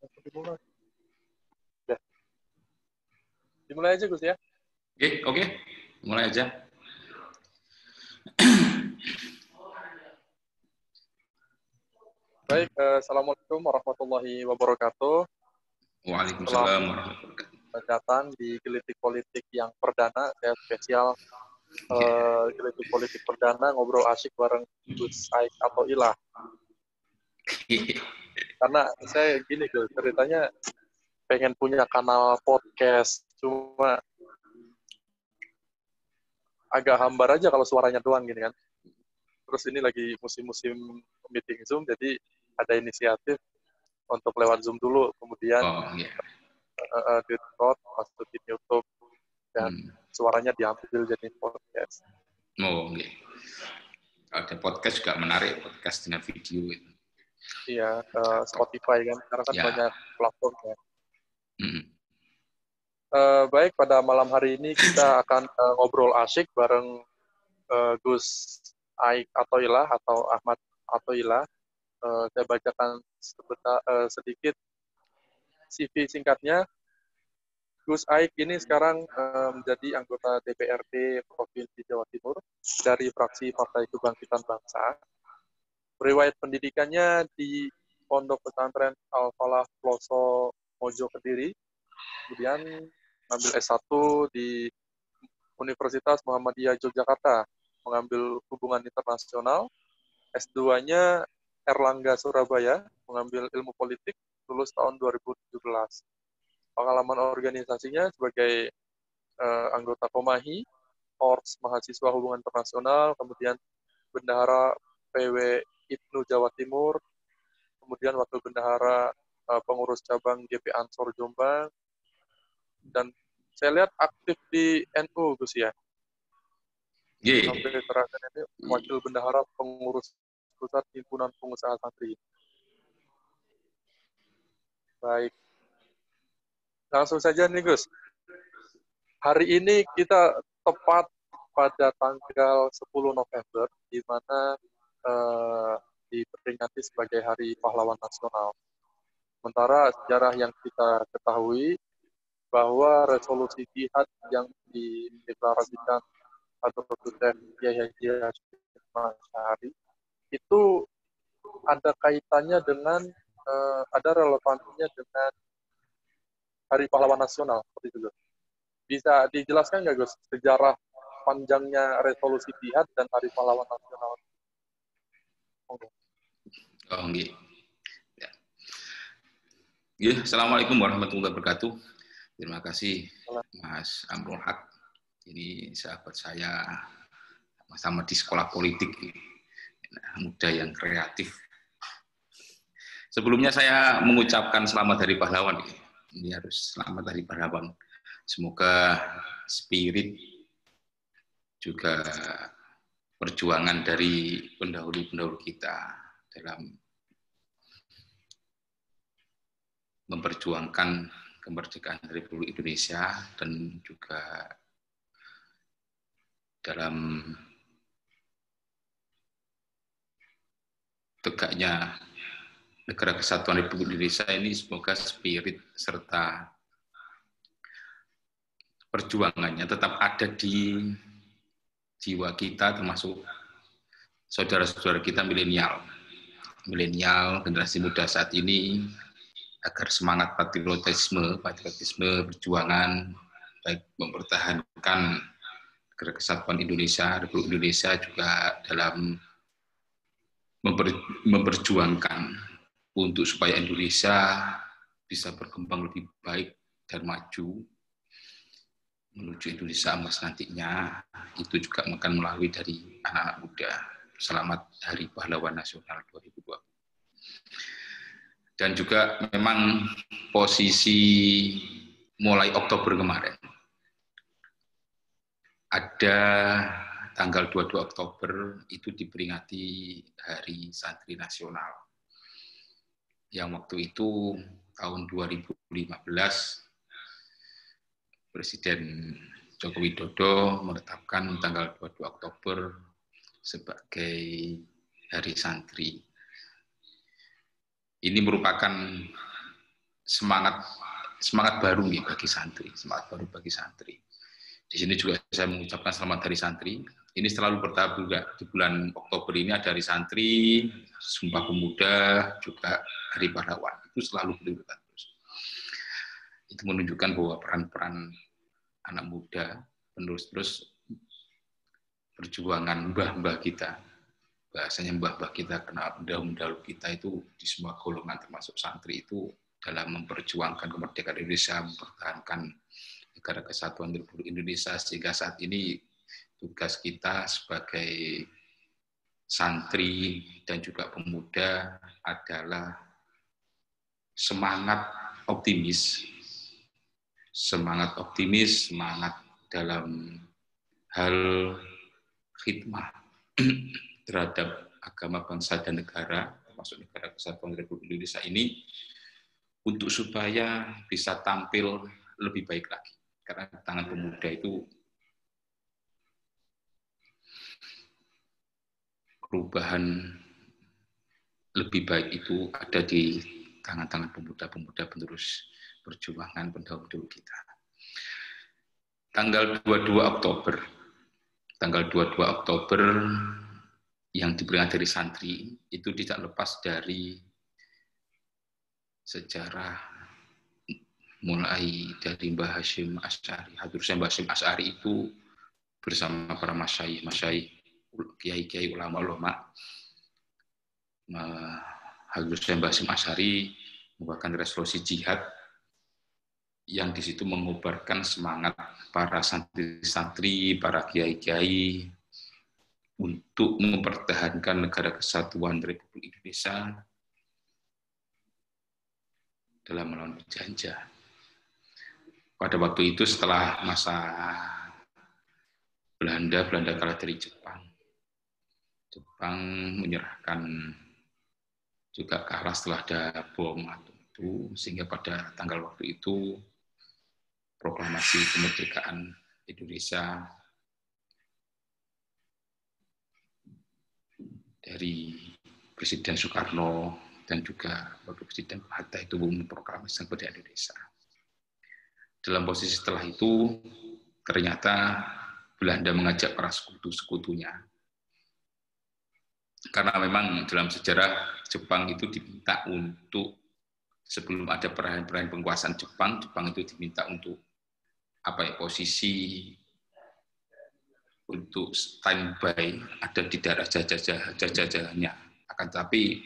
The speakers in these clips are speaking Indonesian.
Dimulai. Dimulai aja Gus ya. Oke, oke. Mulai aja. Baik, eh, Assalamualaikum warahmatullahi wabarakatuh. Waalaikumsalam warahmatullahi wabarakatuh. Datang di Gelitik Politik yang perdana, saya spesial eh, Gelitik Politik perdana, ngobrol asyik bareng Gus Aik atau Ilah. Karena saya gini Gus, ceritanya pengen punya kanal podcast, cuma agak hambar aja kalau suaranya doang gini kan. Terus ini lagi musim-musim meeting Zoom, jadi ada inisiatif untuk lewat Zoom dulu, kemudian Oh, iya. uh, uh, di record, masukin YouTube, dan Hmm. suaranya diambil jadi podcast. Oh, oke. Ada podcast juga menarik, podcast dengan video itu. Iya, uh, Spotify kan, karena kan Ya. banyak platformnya. Hmm. Uh, baik, pada malam hari ini kita akan uh, ngobrol asyik bareng uh, Gus Aik Atoilah atau Ahmad Atoilah. Uh, saya bacakan sebentar, uh, sedikit CV singkatnya. Gus Aik ini sekarang uh, menjadi anggota DPRD Provinsi Jawa Timur dari fraksi Partai Kebangkitan Bangsa. Riwayat pendidikannya di Pondok Pesantren Al-Falah Ploso Mojo Kediri, kemudian mengambil S1 di Universitas Muhammadiyah Yogyakarta, mengambil hubungan internasional. S2-nya Erlangga Surabaya, mengambil ilmu politik, lulus tahun 2017. Pengalaman organisasinya sebagai eh, anggota Komahi, Korps Mahasiswa Hubungan Internasional, kemudian Bendahara PW Ibnu Jawa Timur, kemudian Wakil Bendahara eh, Pengurus Cabang GP Ansor Jombang, dan saya lihat aktif di NU Gus ya. Ye. sampai terakhir ini wakil bendahara pengurus pusat himpunan pengusaha santri. Baik. Langsung saja nih Gus. Hari ini kita tepat pada tanggal 10 November di mana eh, diperingati sebagai Hari Pahlawan Nasional. Sementara sejarah yang kita ketahui bahwa resolusi jihad yang dideklarasikan atau Syekh Yahya Syahri itu ada kaitannya dengan eh, ada relevansinya dengan Hari Pahlawan Nasional seperti itu. Bisa dijelaskan nggak Gus sejarah panjangnya resolusi jihad dan Hari Pahlawan Nasional? Monggo. Oh, nggih. Ya. Nggih, Assalamualaikum warahmatullahi wabarakatuh. Terima kasih Mas Amrul Haq. Ini sahabat saya sama di sekolah politik Nah, muda yang kreatif. Sebelumnya saya mengucapkan selamat hari pahlawan. Ini harus selamat hari pahlawan. Semoga spirit juga perjuangan dari pendahulu-pendahulu kita dalam memperjuangkan kemerdekaan Republik Indonesia dan juga dalam tegaknya negara kesatuan Republik Indonesia ini semoga spirit serta perjuangannya tetap ada di jiwa kita termasuk saudara-saudara kita milenial. Milenial generasi muda saat ini agar semangat patriotisme patriotisme perjuangan baik mempertahankan kesatuan Indonesia Republik Indonesia juga dalam memper, memperjuangkan untuk supaya Indonesia bisa berkembang lebih baik dan maju menuju Indonesia emas nantinya itu juga akan melalui dari anak-anak muda. Selamat Hari Pahlawan Nasional 2020. Dan juga memang posisi mulai Oktober kemarin ada tanggal 22 Oktober itu diperingati Hari Santri Nasional. Yang waktu itu tahun 2015 Presiden Joko Widodo menetapkan tanggal 22 Oktober sebagai Hari Santri. Ini merupakan semangat semangat baru nih bagi santri, semangat baru bagi santri. Di sini juga saya mengucapkan selamat dari santri. Ini selalu bertahap juga di bulan Oktober ini ada dari santri, Sumpah Pemuda, juga Hari Pahlawan. Itu selalu dilakukan terus. Itu menunjukkan bahwa peran-peran anak muda penerus terus perjuangan mbah-mbah kita. Bahasanya mbah-mbah kita, karena dahulu-dahulu kita itu di semua golongan termasuk santri itu dalam memperjuangkan kemerdekaan Indonesia, mempertahankan negara kesatuan Republik Indonesia sehingga saat ini tugas kita sebagai santri dan juga pemuda adalah semangat optimis semangat optimis semangat dalam hal khidmah terhadap agama bangsa dan negara termasuk negara kesatuan Republik Indonesia ini untuk supaya bisa tampil lebih baik lagi karena tangan pemuda itu perubahan lebih baik itu ada di tangan-tangan pemuda-pemuda penerus perjuangan pendahulu kita. Tanggal 22 Oktober, tanggal 22 Oktober yang diberikan dari santri itu tidak lepas dari sejarah mulai dari Mbah Hashim Asy'ari. Hadrusnya Mbah Hashim Asy'ari itu bersama para masyayikh, masyayikh, kiai-kiai ulama-ulama. Hadrusnya Mbah Hashim Asy'ari merupakan resolusi jihad yang di situ mengobarkan semangat para santri-santri, para kiai-kiai untuk mempertahankan negara kesatuan Republik Indonesia dalam melawan penjajah pada waktu itu setelah masa Belanda, Belanda kalah dari Jepang. Jepang menyerahkan juga kalah setelah ada bom atom itu, sehingga pada tanggal waktu itu proklamasi kemerdekaan Indonesia dari Presiden Soekarno dan juga Wakil Presiden Hatta itu memproklamasikan kemerdekaan Indonesia dalam posisi setelah itu ternyata Belanda mengajak para sekutu-sekutunya. Karena memang dalam sejarah Jepang itu diminta untuk sebelum ada perayaan-perayaan penguasaan Jepang, Jepang itu diminta untuk apa ya posisi untuk standby ada di daerah jajah-jajahnya. Akan tapi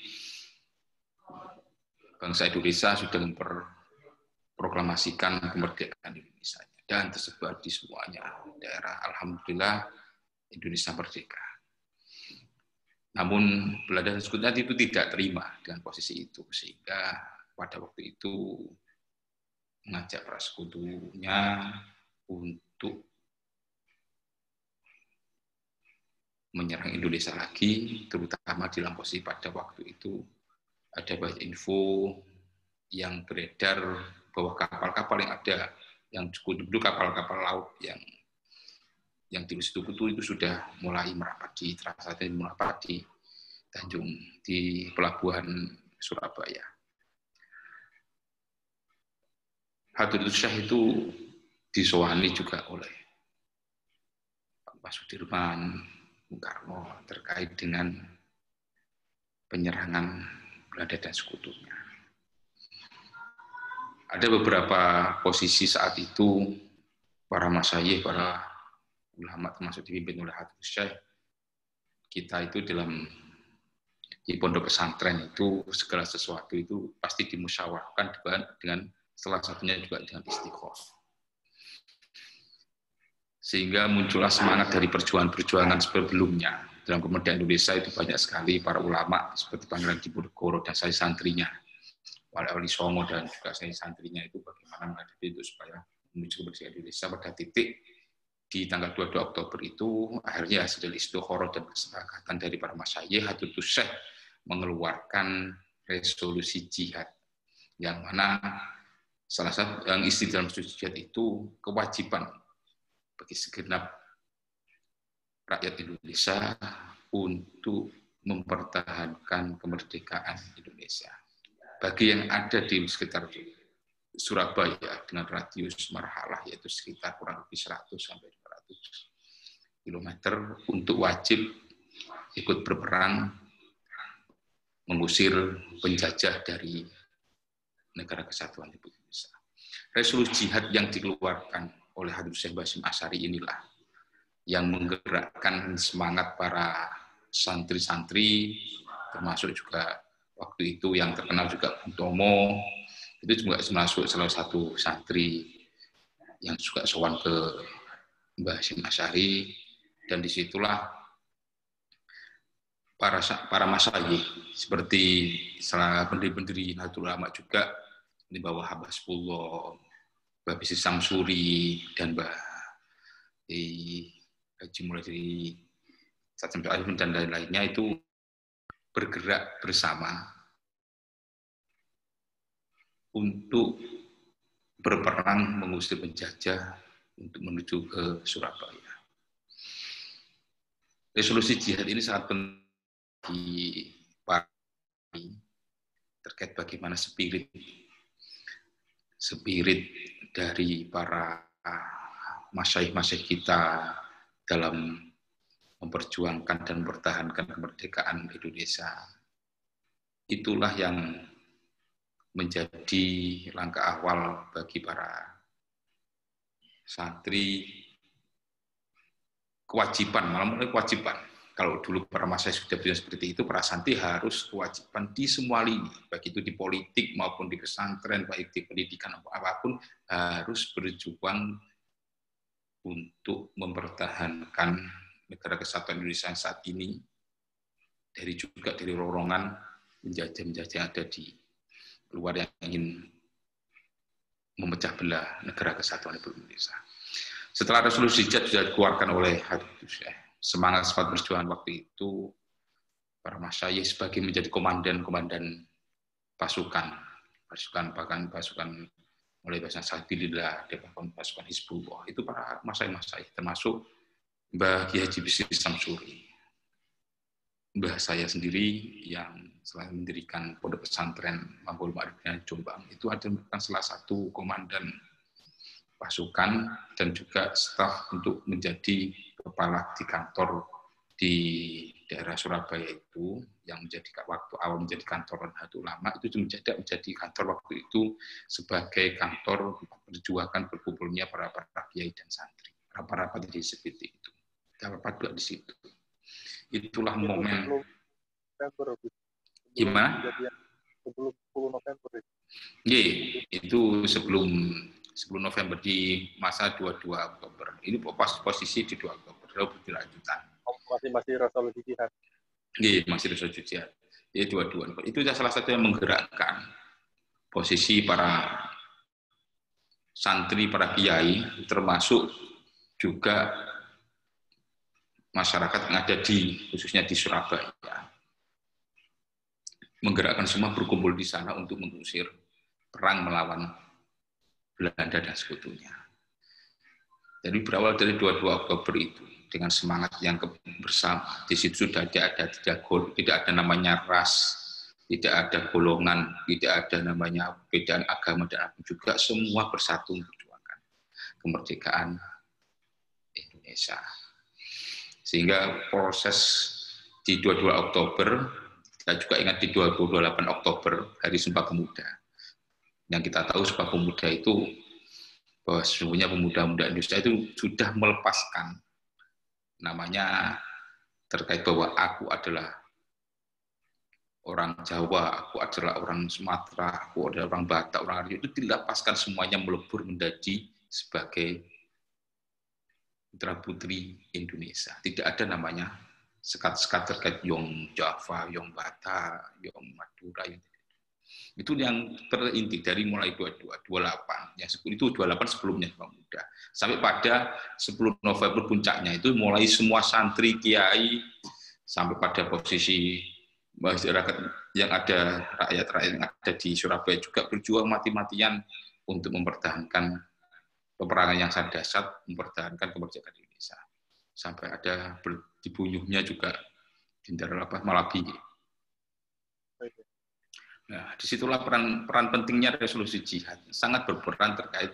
bangsa Indonesia sudah memper proklamasikan kemerdekaan Indonesia dan tersebar di semuanya daerah. Alhamdulillah Indonesia merdeka. Namun Belanda dan itu tidak terima dengan posisi itu sehingga pada waktu itu mengajak para sekutunya untuk menyerang Indonesia lagi, terutama dalam posisi pada waktu itu ada banyak info yang beredar bahwa kapal-kapal yang ada yang cukup dulu kapal-kapal laut yang yang di situ itu sudah mulai merapat di Trasate merapat di Tanjung di pelabuhan Surabaya. Hadir Syah itu disowani juga oleh Pak Sudirman, Bung Karno terkait dengan penyerangan Belanda dan sekutunya ada beberapa posisi saat itu para masyayikh, para ulama termasuk dipimpin oleh Habib Syekh, kita itu dalam di pondok pesantren itu segala sesuatu itu pasti dimusyawarahkan dengan salah satunya juga dengan istiqomah. Sehingga muncullah semangat dari perjuangan-perjuangan sebelumnya. Dalam kemerdekaan Indonesia itu banyak sekali para ulama seperti Pangeran Diponegoro dan saya santrinya. Wali-wali Songo dan juga saya santrinya itu bagaimana menghadapi itu supaya menuju kemerdekaan Indonesia. Pada titik di tanggal 22 Oktober itu akhirnya hasil istiqoroh dan kesepakatan dari para masyayikh Hadul Syekh mengeluarkan resolusi jihad. Yang mana salah satu yang isi dalam resolusi jihad itu kewajiban bagi segenap rakyat Indonesia untuk mempertahankan kemerdekaan Indonesia bagi yang ada di sekitar Surabaya dengan radius marhalah yaitu sekitar kurang lebih 100 sampai 200 km untuk wajib ikut berperang mengusir penjajah dari negara kesatuan Republik Indonesia. Resolusi jihad yang dikeluarkan oleh Habib Syekh Basim Asari inilah yang menggerakkan semangat para santri-santri, termasuk juga waktu itu yang terkenal juga Tomo, itu juga termasuk salah satu santri yang juga sowan ke Mbah Hasim Asyari, dan di situlah para para masayi seperti salah pendiri-pendiri Nahdlatul Ulama juga di bawah Habasullah, Mbah Bisi Samsuri dan Mbah Haji mulai dari sampai akhir dan lain-lainnya itu bergerak bersama untuk berperang mengusir penjajah untuk menuju ke Surabaya. Resolusi jihad ini sangat penting di terkait bagaimana spirit spirit dari para masyaih-masyaih kita dalam memperjuangkan dan mempertahankan kemerdekaan Indonesia. Itulah yang menjadi langkah awal bagi para santri kewajiban, malam kewajiban. Kalau dulu para masa sudah bilang seperti itu, para santri harus kewajiban di semua lini, baik itu di politik maupun di pesantren, baik di pendidikan apa pun, harus berjuang untuk mempertahankan negara kesatuan Indonesia saat ini dari juga dari rorongan menjajah-menjajah ada di luar yang ingin memecah belah negara kesatuan Republik Indonesia. Setelah resolusi JAD sudah dikeluarkan oleh Habib semangat semangat perjuangan waktu itu para masyayikh sebagai menjadi komandan-komandan pasukan, pasukan bahkan pasukan mulai bahasa Sabilillah, depan pasukan Hizbullah, itu para masai-masai, termasuk Mbah Kiai Haji Bisri Samsuri. Mbah saya sendiri yang selain mendirikan pondok pesantren Mambul Ma'rifnya Jombang, itu adalah salah satu komandan pasukan dan juga staf untuk menjadi kepala di kantor di daerah Surabaya itu yang menjadi waktu awal menjadi kantor Nahdlatul Ulama itu menjadi menjadi kantor waktu itu sebagai kantor perjuangan berkumpulnya para para kiai dan santri rapat-rapat di seperti itu. Rapat juga di situ. Itulah momen gimana? sebelum 10 November Iya, itu sebelum sebelum November di masa 22 Oktober. Ini pas posisi di 2 Oktober, lalu berlanjutan. Oh, masih masih resolusi jihad. Iya, masih resolusi jihad. Jadi dua-dua. Itu salah satu yang menggerakkan posisi para santri, para kiai, termasuk juga masyarakat yang ada di khususnya di Surabaya menggerakkan semua berkumpul di sana untuk mengusir perang melawan Belanda dan sekutunya. Jadi berawal dari 22 Oktober itu dengan semangat yang bersama. Di situ sudah tidak ada tidak, tidak ada namanya ras, tidak ada golongan, tidak ada namanya perbedaan agama dan apa juga semua bersatu memperjuangkan kemerdekaan Indonesia. Sehingga proses di 22 Oktober, kita juga ingat di 28 Oktober, Hari Sumpah Pemuda yang kita tahu Sumpah Pemuda itu bahwa sesungguhnya pemuda-pemuda Indonesia itu sudah melepaskan namanya terkait bahwa aku adalah orang Jawa, aku adalah orang Sumatera, aku adalah orang Batak, orang Aryo, itu dilepaskan semuanya melebur menjadi sebagai putra putri Indonesia. Tidak ada namanya sekat-sekat terkait Yong Java, Yong Batak, Yong Madura, Yong itu yang terinti dari mulai 22, 28. Yang itu 28 sebelumnya Bang Muda. Sampai pada 10 November puncaknya itu mulai semua santri kiai sampai pada posisi masyarakat yang ada rakyat-rakyat yang ada di Surabaya juga berjuang mati-matian untuk mempertahankan peperangan yang sangat dahsyat, mempertahankan kemerdekaan Indonesia. Sampai ada dibunuhnya juga Jenderal apa Malabi Nah, di situlah peran peran pentingnya resolusi jihad. Sangat berperan terkait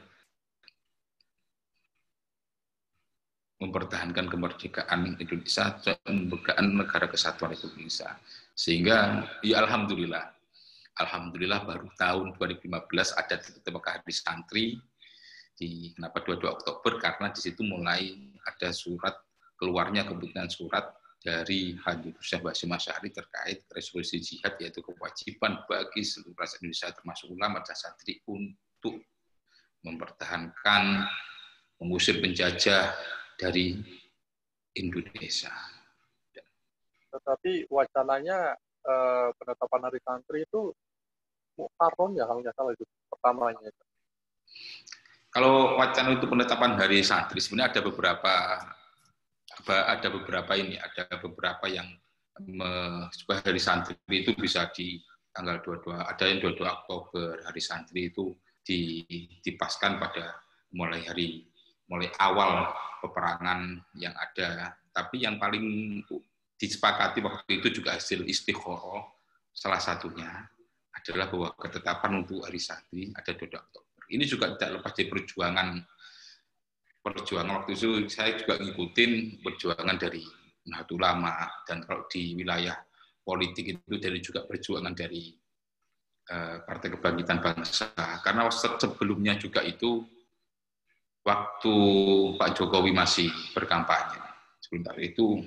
mempertahankan kemerdekaan Indonesia kemerdekaan negara kesatuan Indonesia. Sehingga ya alhamdulillah, alhamdulillah baru tahun 2015 ada titik di santri. Di kenapa 22 Oktober? Karena di situ mulai ada surat keluarnya kebutuhan surat dari Habib Syekh Basim Asyari terkait resolusi jihad yaitu kewajiban bagi seluruh rakyat Indonesia termasuk ulama dan santri untuk mempertahankan mengusir penjajah dari Indonesia. Tetapi wacananya eh, penetapan hari santri itu Muharram ya kalau nggak salah itu pertamanya itu. Kalau wacana itu penetapan hari santri sebenarnya ada beberapa ada beberapa ini, ada beberapa yang me, hari santri itu bisa di tanggal 22, ada yang 22 Oktober hari santri itu dipaskan pada mulai hari mulai awal peperangan yang ada. Tapi yang paling disepakati waktu itu juga hasil istikharah salah satunya adalah bahwa ketetapan untuk hari santri ada 22 Oktober. Ini juga tidak lepas dari perjuangan perjuangan. Waktu itu saya juga ngikutin perjuangan dari Nahdlatul Ulama. Dan kalau di wilayah politik itu dari juga perjuangan dari uh, Partai Kebangkitan Bangsa. Karena sebelumnya juga itu waktu Pak Jokowi masih berkampanye. Sebentar itu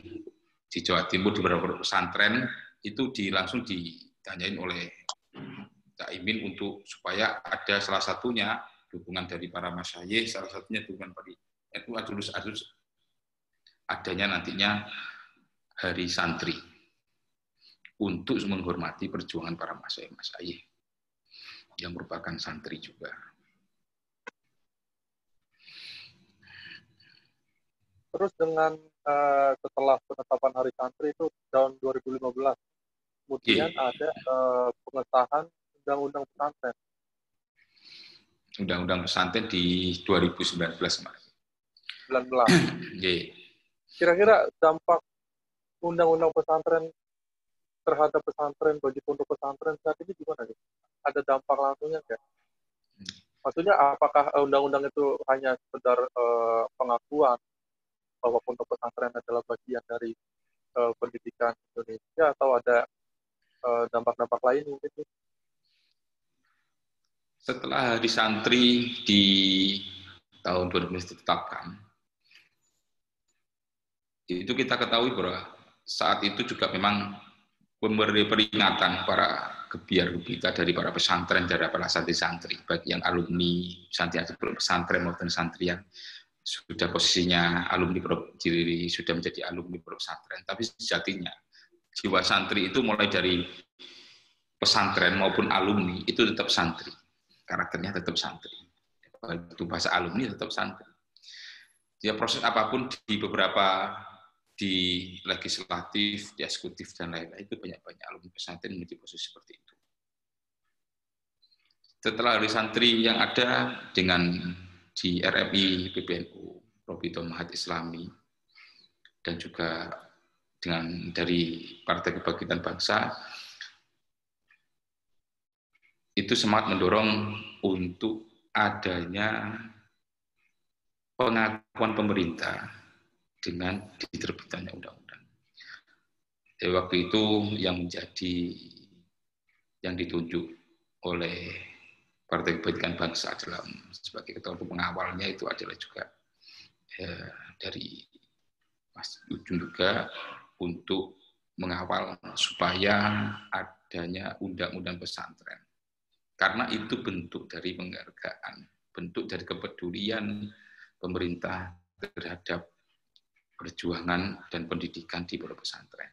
di Jawa Timur di beberapa pesantren itu di, langsung ditanyain oleh Cak Imin untuk supaya ada salah satunya dukungan dari para masyayikh, salah satunya dukungan dari NU adulus adulus adanya nantinya hari santri untuk menghormati perjuangan para masyayikh masyayikh yang merupakan santri juga. Terus dengan uh, setelah penetapan hari santri itu tahun 2015, kemudian yeah. ada uh, pengesahan undang-undang pesantren Undang-Undang Pesantren di 2019 kemarin. 19. Kira-kira dampak Undang-Undang Pesantren terhadap pesantren bagi pondok pesantren saat ini gimana nih? Ada dampak langsungnya nggak? Maksudnya apakah undang-undang itu hanya sekedar uh, pengakuan bahwa pondok pesantren adalah bagian dari uh, pendidikan Indonesia atau ada eh, dampak-dampak uh, lain mungkin? Setelah hari santri di tahun 2000 ditetapkan, itu kita ketahui bahwa saat itu juga memang memberi peringatan para kebiar kita dari para pesantren dari para santri-santri baik yang alumni santri pesantren maupun santri yang sudah posisinya alumni diri sudah menjadi alumni pesantren. Tapi sejatinya jiwa santri itu mulai dari pesantren maupun alumni itu tetap santri karakternya tetap santri. Itu bahasa alumni tetap santri. Ya proses apa pun di beberapa di legislatif, di eksekutif dan lain-lain itu banyak-banyak alumni pesantren menjadi posisi seperti itu. Setelah hari santri yang ada dengan di RMI PBNU, Robito Mahat Islami, dan juga dengan dari Partai Kebangkitan Bangsa, itu semangat mendorong untuk adanya pengakuan pemerintah dengan diterbitannya undang-undang. Jadi waktu itu yang menjadi yang ditunjuk oleh Partai Kebangkitan Bangsa dalam sebagai ketua pengawalnya itu adalah juga ya, dari Mas Ujung juga untuk mengawal supaya adanya undang-undang pesantren karena itu bentuk dari penghargaan, bentuk dari kepedulian pemerintah terhadap perjuangan dan pendidikan di pondok pesantren.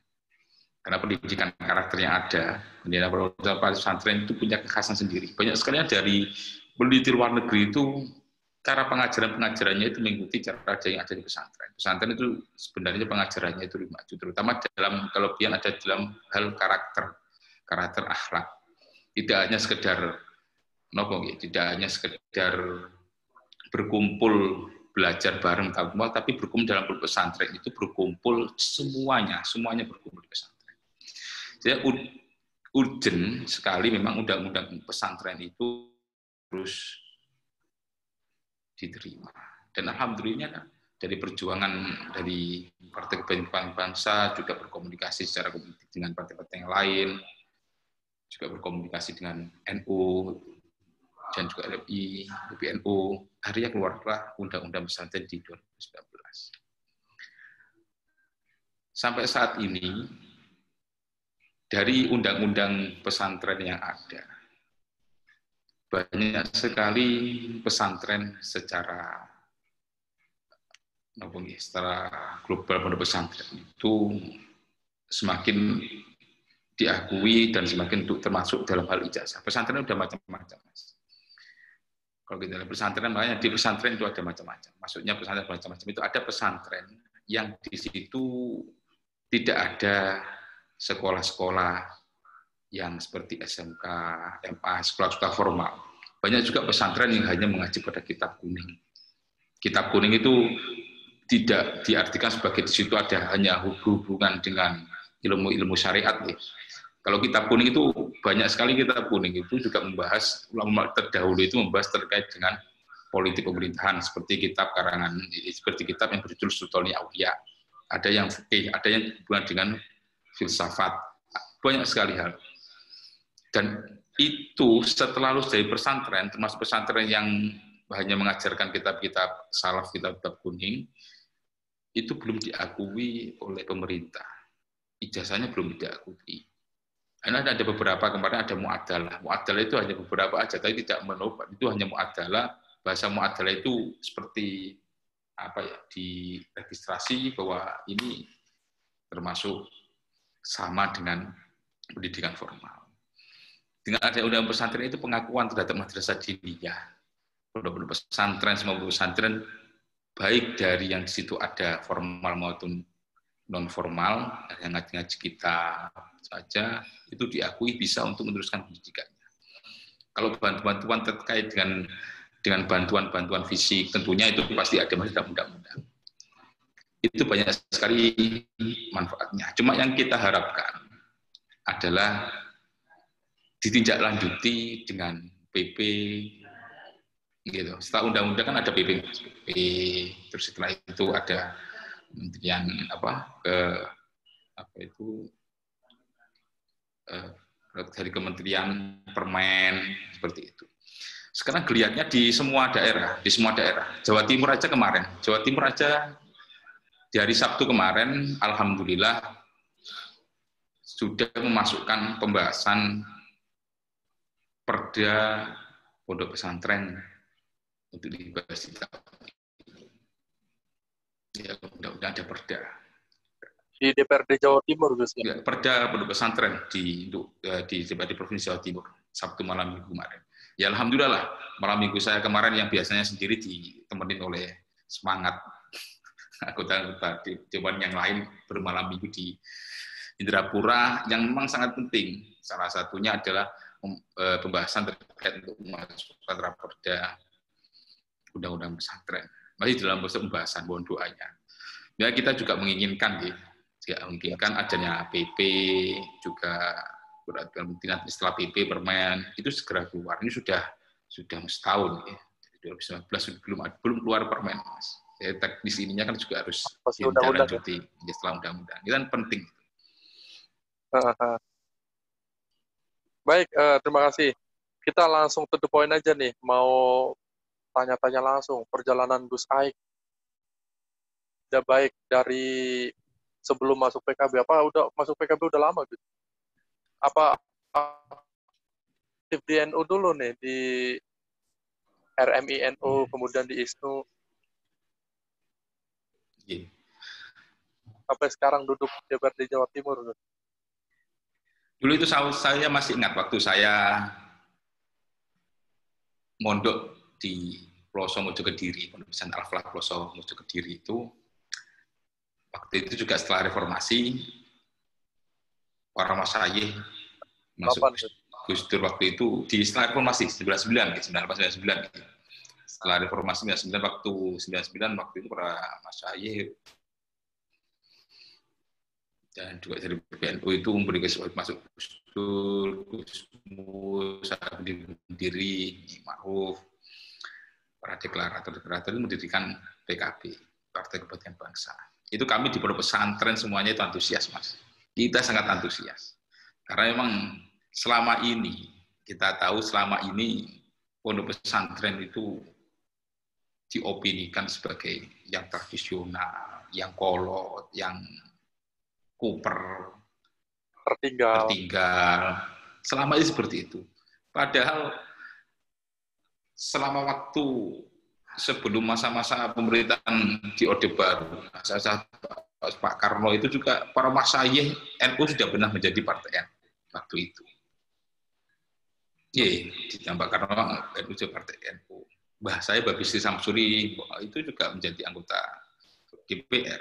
Karena pendidikan karakter yang ada, pendidikan pondok pesantren itu punya kekhasan sendiri. Banyak sekali dari peneliti luar negeri itu cara pengajaran pengajarannya itu mengikuti cara yang ada di pesantren. Pesantren itu sebenarnya pengajarannya itu lima terutama dalam kelebihan ada dalam hal karakter, karakter akhlak tidak hanya sekedar nopo tidak hanya sekedar berkumpul belajar bareng kamu tapi berkumpul dalam pesantren itu berkumpul semuanya semuanya berkumpul di pesantren jadi urgent sekali memang undang-undang pesantren itu terus diterima. Dan alhamdulillah dari perjuangan dari Partai Kebangkitan Bangsa juga berkomunikasi secara dengan partai-partai yang lain, juga berkomunikasi dengan NU dan juga LPI, PBNU. Akhirnya keluarlah Undang-Undang Pesantren di 2019. Sampai saat ini, dari undang-undang pesantren yang ada, banyak sekali pesantren secara secara global pondok pesantren itu semakin diakui dan semakin termasuk dalam hal ijazah. Pesantren sudah macam-macam, mas. Kalau kita lihat pesantren, makanya di pesantren itu ada macam-macam. Maksudnya pesantren macam-macam itu ada pesantren yang di situ tidak ada sekolah-sekolah yang seperti SMK, MA, sekolah-sekolah formal. Banyak juga pesantren yang hanya mengaji pada kitab kuning. Kitab kuning itu tidak diartikan sebagai di situ ada hanya hubungan dengan ilmu-ilmu syariat. Ya. Kalau kitab kuning itu banyak sekali kitab kuning itu juga membahas ulama terdahulu itu membahas terkait dengan politik pemerintahan seperti kitab karangan seperti kitab yang berjudul Sultani Aulia ada yang fikih, ada yang hubungan dengan filsafat, banyak sekali hal. Dan itu setelah lulus dari pesantren, termasuk pesantren yang hanya mengajarkan kitab-kitab salaf, kitab-kitab kuning, itu belum diakui oleh pemerintah. Ijazahnya belum diakui. Karena ada beberapa kemarin ada muadalah. Muadalah itu hanya beberapa aja, tapi tidak menobat. Itu hanya muadalah. Bahasa muadalah itu seperti apa ya diregistrasi bahwa ini termasuk sama dengan pendidikan formal. Dengan ada undang pesantren itu pengakuan terhadap madrasah diniyah, pondok-pondok pesantren, semua pesantren baik dari yang di situ ada formal maupun non formal, yang ngaji-ngaji kita saja itu diakui bisa untuk meneruskan pendidikannya. Kalau bantuan-bantuan terkait dengan dengan bantuan-bantuan fisik, tentunya itu pasti ada masih dalam undang-undang. Itu banyak sekali manfaatnya. Cuma yang kita harapkan adalah ditindaklanjuti dengan PP gitu. Setelah undang-undang kan ada PP, PP, terus setelah itu ada kementerian apa ke apa itu eh, dari kementerian permen seperti itu. Sekarang geliatnya di semua daerah, di semua daerah. Jawa Timur aja kemarin, Jawa Timur aja di hari Sabtu kemarin, alhamdulillah sudah memasukkan pembahasan perda pondok pesantren untuk dibahas di tahun. Ya, mudah-mudahan ada perda. Di DPRD Jawa Timur, Gus. Ya, perda pondok pesantren di, eh, di, di, di Provinsi Jawa Timur, Sabtu malam minggu kemarin ya alhamdulillah lah malam minggu saya kemarin yang biasanya sendiri ditemenin oleh semangat anggota-anggota dewan yang lain bermalam minggu di Indrapura yang memang sangat penting. Salah satunya adalah e, pembahasan terkait untuk memasukkan raperda undang-undang pesantren. Masih dalam proses pembahasan, mohon doanya. Ya kita juga menginginkan, ya, menginginkan adanya PP juga kemungkinan setelah PP permen itu segera keluar. Ini sudah sudah setahun ya. Jadi 2019 belum belum keluar permen, Mas. Ya, teknis ininya kan juga harus ditindaklanjuti ya, setelah undang-undang. Ini kan penting. Baik, uh, terima kasih. Kita langsung to the point aja nih, mau tanya-tanya langsung perjalanan Gus Aik. Udah baik dari sebelum masuk PKB apa udah masuk PKB udah lama gitu? apa aktif di NU dulu nih di RMI NU hmm. kemudian di ISNU yeah. sampai sekarang duduk jabat di Jawa Timur dulu itu saya masih ingat waktu saya mondok di Ploso Mojo Kediri, Pondok Pesantren Al-Falah Ploso Mojo Kediri itu waktu itu juga setelah reformasi para masayih masuk Gus Dur waktu itu di setelah reformasi 99 gitu, 1999 gitu. Setelah reformasi 99 waktu 99 waktu itu para masayih dan juga dari PNU itu memberi kesempatan masuk Gus Dur, Gusmus, Diri, Ma'ruf, para deklarator-deklarator itu mendirikan PKB, Partai Kebangkitan Bangsa. Itu kami di pondok pesantren semuanya itu antusias, Mas. Kita sangat antusias. Karena memang selama ini, kita tahu selama ini pondok pesantren itu diopinikan sebagai yang tradisional, yang kolot, yang kuper, tertinggal. tertinggal. Selama ini seperti itu. Padahal selama waktu sebelum masa-masa pemerintahan di Orde Baru, saya Pak Karno itu juga para masayih NU sudah pernah menjadi partai NU waktu itu. Iya, ditambah karena NU juga partai NU. Bah saya Babis Samsuri itu juga menjadi anggota DPR,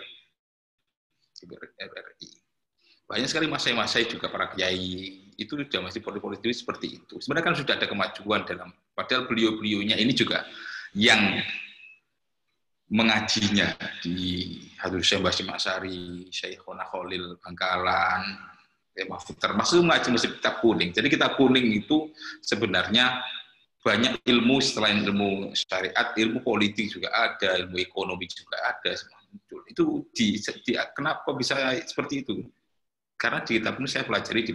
DPR RI. Banyak sekali masai-masai juga para kiai itu sudah masih politik-politik seperti itu. Sebenarnya kan sudah ada kemajuan dalam, padahal beliau-beliaunya ini juga yang mengajinya di Hadul Syekh Basim Asari, Syekhona Khalil Bangkalan, Mahfud termasuk mengaji musik kitab kuning. Jadi kitab kuning itu sebenarnya banyak ilmu selain ilmu syariat, ilmu politik juga ada, ilmu ekonomi juga ada. Itu di, di kenapa bisa seperti itu? Karena di kitab ini saya pelajari di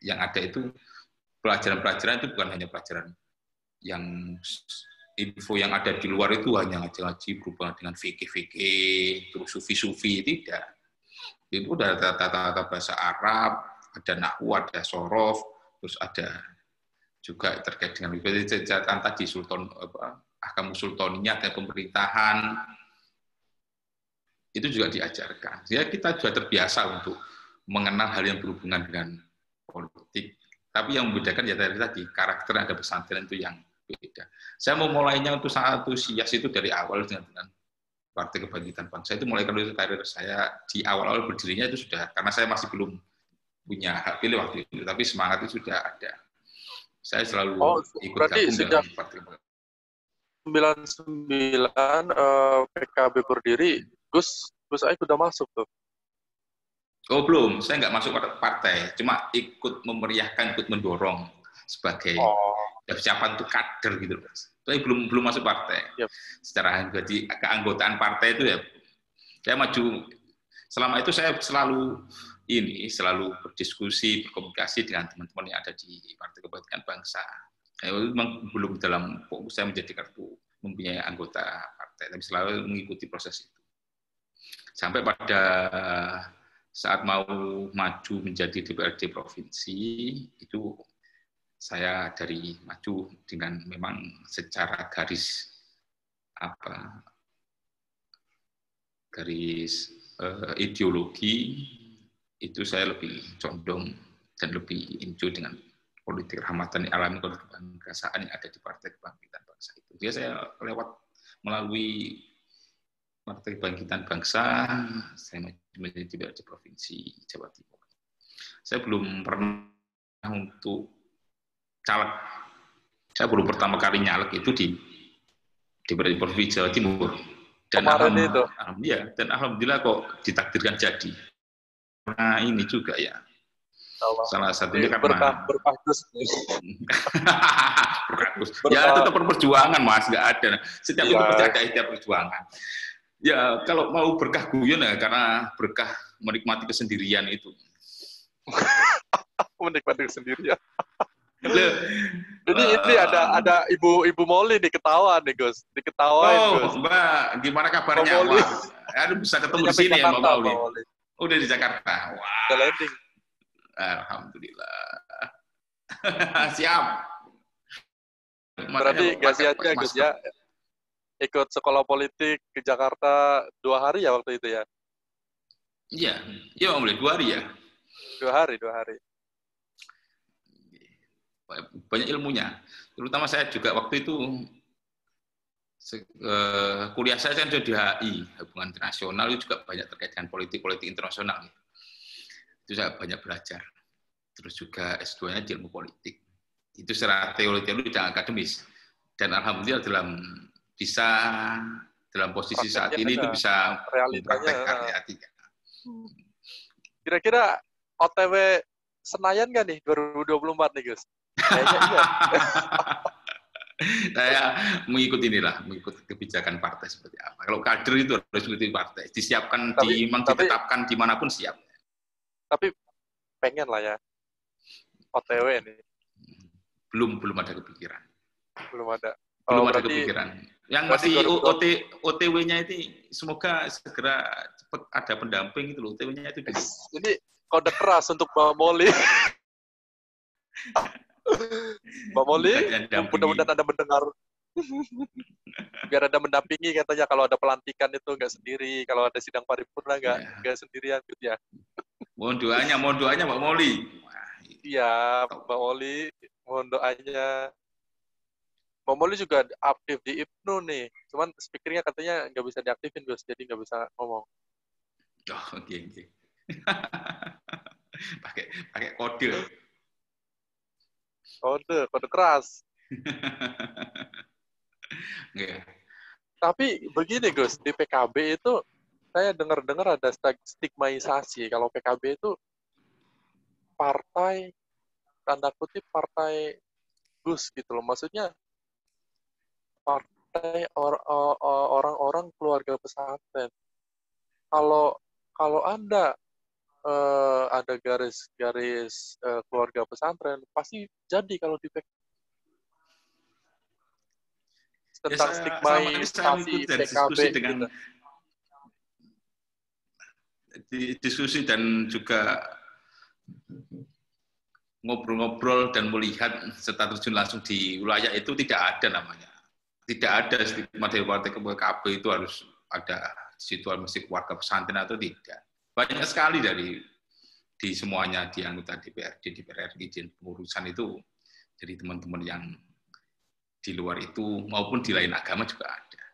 yang ada itu pelajaran-pelajaran itu bukan hanya pelajaran yang info yang ada di luar itu hanya ngaji-ngaji berhubungan dengan fikih-fikih, terus sufi-sufi, tidak. Itu udah tata-tata bahasa Arab, ada Nahu, ada Sorof, terus ada juga terkait dengan catatan tadi Sultan apa, ahkam sultaninya ada pemerintahan. Itu juga diajarkan. Ya kita juga terbiasa untuk mengenal hal yang berhubungan dengan politik. Tapi yang membedakan ya tadi tadi karakter ada pesantren itu yang beda. Saya mau mulainya untuk satu sias itu dari awal dengan, dengan Partai Kebangkitan Bangsa itu mulai karir karir saya di awal-awal berdirinya itu sudah karena saya masih belum punya hak pilih waktu itu, tapi semangat itu sudah ada. Saya selalu oh, ikut gabung dalam Partai Kebangkitan. 99 uh, PKB berdiri, Gus Gus Aik sudah masuk tuh. Oh belum, saya nggak masuk partai, cuma ikut memeriahkan, ikut mendorong sebagai oh. siapa untuk kader gitu, tapi belum belum masuk partai. Yep. Secara jadi keanggotaan partai itu ya saya maju selama itu saya selalu ini selalu berdiskusi berkomunikasi dengan teman-teman yang ada di Partai Kebangkitan Bangsa. Saya memang belum dalam fokus saya menjadi kartu mempunyai anggota partai, tapi selalu mengikuti proses itu. Sampai pada saat mau maju menjadi DPRD provinsi itu saya dari maju dengan memang secara garis apa garis uh, ideologi itu saya lebih condong dan lebih incu dengan politik rahmatan alami kebangsaan yang ada di Partai Kebangkitan Bangsa itu. Dia saya lewat melalui Partai Kebangkitan Bangsa, saya menjadi di provinsi Jawa Timur. Saya belum pernah untuk caleg. Saya baru pertama kali nyalek itu di di Provinsi Jawa Timur. Dan alhamdulillah, itu. alhamdulillah, dan alhamdulillah kok ditakdirkan jadi. Nah ini juga ya. Allah. Salah satunya karena berkah, berkah terus. berkah terus. Ya tetap perjuangan mas, nggak ada. Setiap ya. itu pasti ada setiap perjuangan. Ya kalau mau berkah guyon ya karena berkah menikmati kesendirian itu. menikmati kesendirian. Jadi uh, ini ada ada ibu ibu Molly nih ketawa nih Gus, diketawain oh, Gus. Mbak, gimana kabarnya? Wah, aduh bisa ketemu di sini ya Mbak Molly. Oh, udah di Jakarta. Wah. Wow. Alhamdulillah. Siap. Berarti gak sia-sia Gus ya ikut sekolah politik ke Jakarta dua hari ya waktu itu ya? Iya, iya Molly, dua hari ya? Dua hari, dua hari banyak ilmunya. Terutama saya juga waktu itu eh, kuliah saya kan di HI, hubungan internasional itu juga banyak terkait dengan politik-politik internasional. Itu saya banyak belajar. Terus juga S2-nya di ilmu politik. Itu secara teori-teori dan akademis. Dan alhamdulillah dalam bisa dalam posisi saat ini itu bisa realitanya. Kira-kira OTW Senayan nggak nih 2024 nih Gus? Kayaknya iya. saya mengikuti inilah, mengikuti kebijakan partai seperti apa. Kalau kader itu harus mengikuti partai, disiapkan, tapi, di, memang tapi, ditetapkan di mana pun siap. Tapi pengen lah ya, OTW ini. Belum, belum ada kepikiran. Belum ada. Oh, belum ada kepikiran. Yang masih OT, OTW-nya itu semoga segera cepat ada pendamping itu loh. OTW-nya itu dulu. Ini kode keras untuk Mbak Molly. Mbak Molly, mudah-mudahan Anda mendengar. Biar ada mendampingi katanya kalau ada pelantikan itu nggak sendiri, kalau ada sidang paripurna nggak ya. nggak sendirian gitu ya. Mohon doanya, mohon doanya Mbak Molly. Iya, Mbak Molly, mohon doanya. Molly juga aktif di IPNU nih, cuman speakernya katanya nggak bisa diaktifin Gus, jadi nggak bisa ngomong. Oh, oke okay, oke. Okay. pakai pakai kode. Kode, kode keras. yeah. Tapi begini Gus, di PKB itu saya dengar-dengar ada stigmaisasi kalau PKB itu partai tanda kutip partai Gus gitu loh. Maksudnya partai orang-orang keluarga pesantren. Kalau kalau Anda uh, ada garis-garis uh, keluarga pesantren, pasti jadi kalau di tentang ya, stigma PKB dengan gitu. diskusi dan juga ngobrol-ngobrol dan melihat serta terjun langsung di wilayah itu tidak ada namanya. Tidak ada stigma dari partai PKB itu harus ada di situ mesti keluarga pesantren atau tidak banyak sekali dari di semuanya di anggota DPRD, DPR RI, pengurusan itu jadi teman-teman yang di luar itu maupun di lain agama juga ada.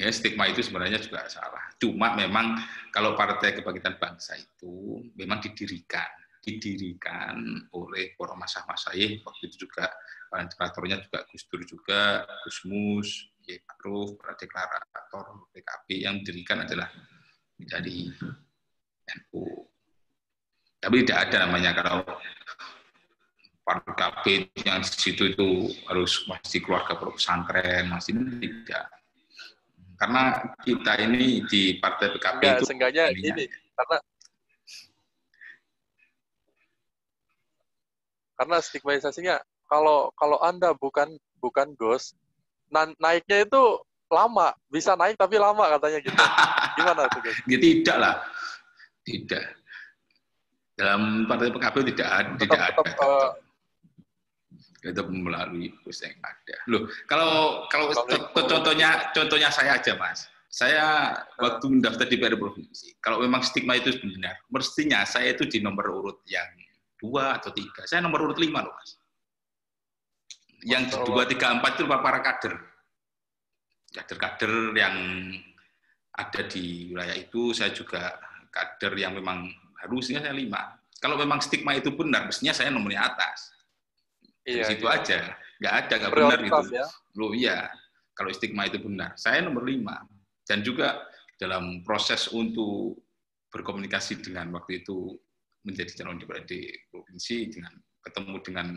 Ya, stigma itu sebenarnya juga salah. Cuma memang kalau Partai Kebangkitan Bangsa itu memang didirikan, didirikan oleh para masah masayih waktu itu juga deklaratornya juga Gus Dur juga, Gus Mus, Ma'ruf, para deklarator PKB yang didirikan adalah dari NU. Tapi tidak ada namanya kalau keluarga KB yang di situ itu harus masih keluarga pesantren, masih tidak. Karena kita ini di Partai PKB Enggak, itu sengganya ini karena karena stigmatisasinya kalau kalau Anda bukan bukan Gus, naiknya itu lama, bisa naik tapi lama katanya gitu. Gimana tuh? Ya, tidak lah. Tidak. Dalam partai PKB tidak ada. Tetap, tidak tetap, ada. Uh, itu melalui bus yang ada. Loh, kalau kalau contohnya contohnya saya aja, Mas. Saya waktu mendaftar di PR provinsi, kalau memang stigma itu benar, mestinya saya itu di nomor urut yang dua atau tiga. Saya nomor urut lima loh, Mas. Yang dua, tiga, empat itu para kader. Kader-kader yang ada di wilayah itu, saya juga kader yang memang harusnya saya lima. Kalau memang stigma itu benar, mestinya saya nomornya atas. Iya, Di situ iya. aja, nggak ada nggak benar gitu. Ya? Loh iya, kalau stigma itu benar, saya nomor lima. Dan juga dalam proses untuk berkomunikasi dengan waktu itu menjadi calon di provinsi dengan ketemu dengan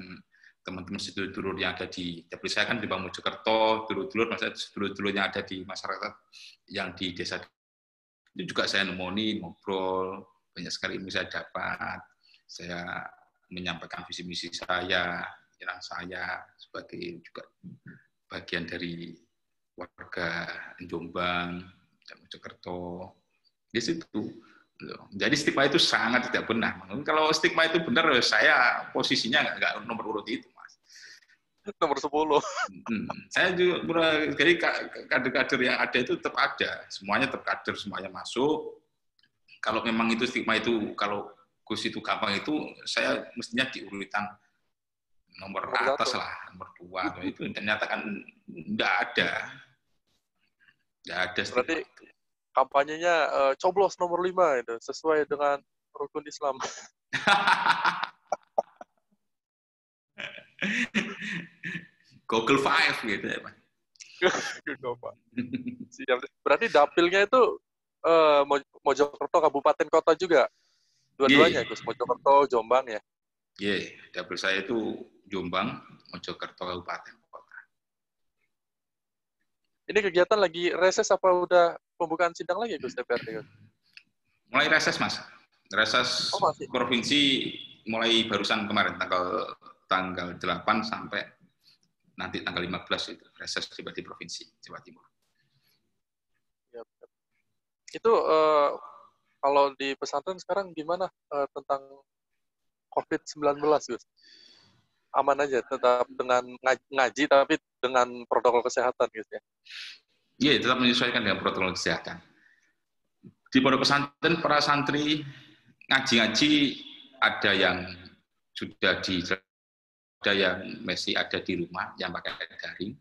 teman-teman sedulur-dulur yang ada di tapi saya kan di Bang Mojokerto, dulur-dulur maksudnya sedulur-dulur yang ada di masyarakat yang di desa itu juga saya nemoni ngobrol banyak sekali ilmu saya dapat. Saya menyampaikan visi misi saya, pikiran saya sebagai juga bagian dari warga Jombang dan Mojokerto. Di situ. Jadi stigma itu sangat tidak benar. Kalau stigma itu benar, saya posisinya nggak, nomor urut itu. Nomor 10. Hmm. Saya juga, jadi kader-kader yang ada itu tetap ada. Semuanya tetap kader, semuanya masuk kalau memang itu stigma itu kalau Gus itu gampang itu saya mestinya diurutan nomor, nomor atas lah nomor dua itu ternyata kan tidak ada tidak ada berarti itu. kampanyenya uh, coblos nomor lima itu sesuai dengan rukun Islam Google Five gitu ya Pak. Berarti dapilnya itu uh, Mojokerto kabupaten kota juga. Dua-duanya, yeah. Gus. Mojokerto, Jombang ya. Iya, yeah, dapil saya itu Jombang, Mojokerto Kabupaten Kota. Ini kegiatan lagi reses apa udah pembukaan sidang lagi Gus DPRD? Mulai reses Mas. Reses oh, provinsi mulai barusan kemarin tanggal tanggal 8 sampai nanti tanggal 15 itu reses tiba di provinsi Jawa Timur. Ya, itu uh, kalau di pesantren sekarang gimana uh, tentang COVID-19, Gus? Aman aja, tetap dengan ngaji, tapi dengan protokol kesehatan, Gus ya? Iya, tetap menyesuaikan dengan protokol kesehatan. Di pondok pesantren, para santri ngaji-ngaji ada yang sudah di ada yang masih ada di rumah yang pakai daring,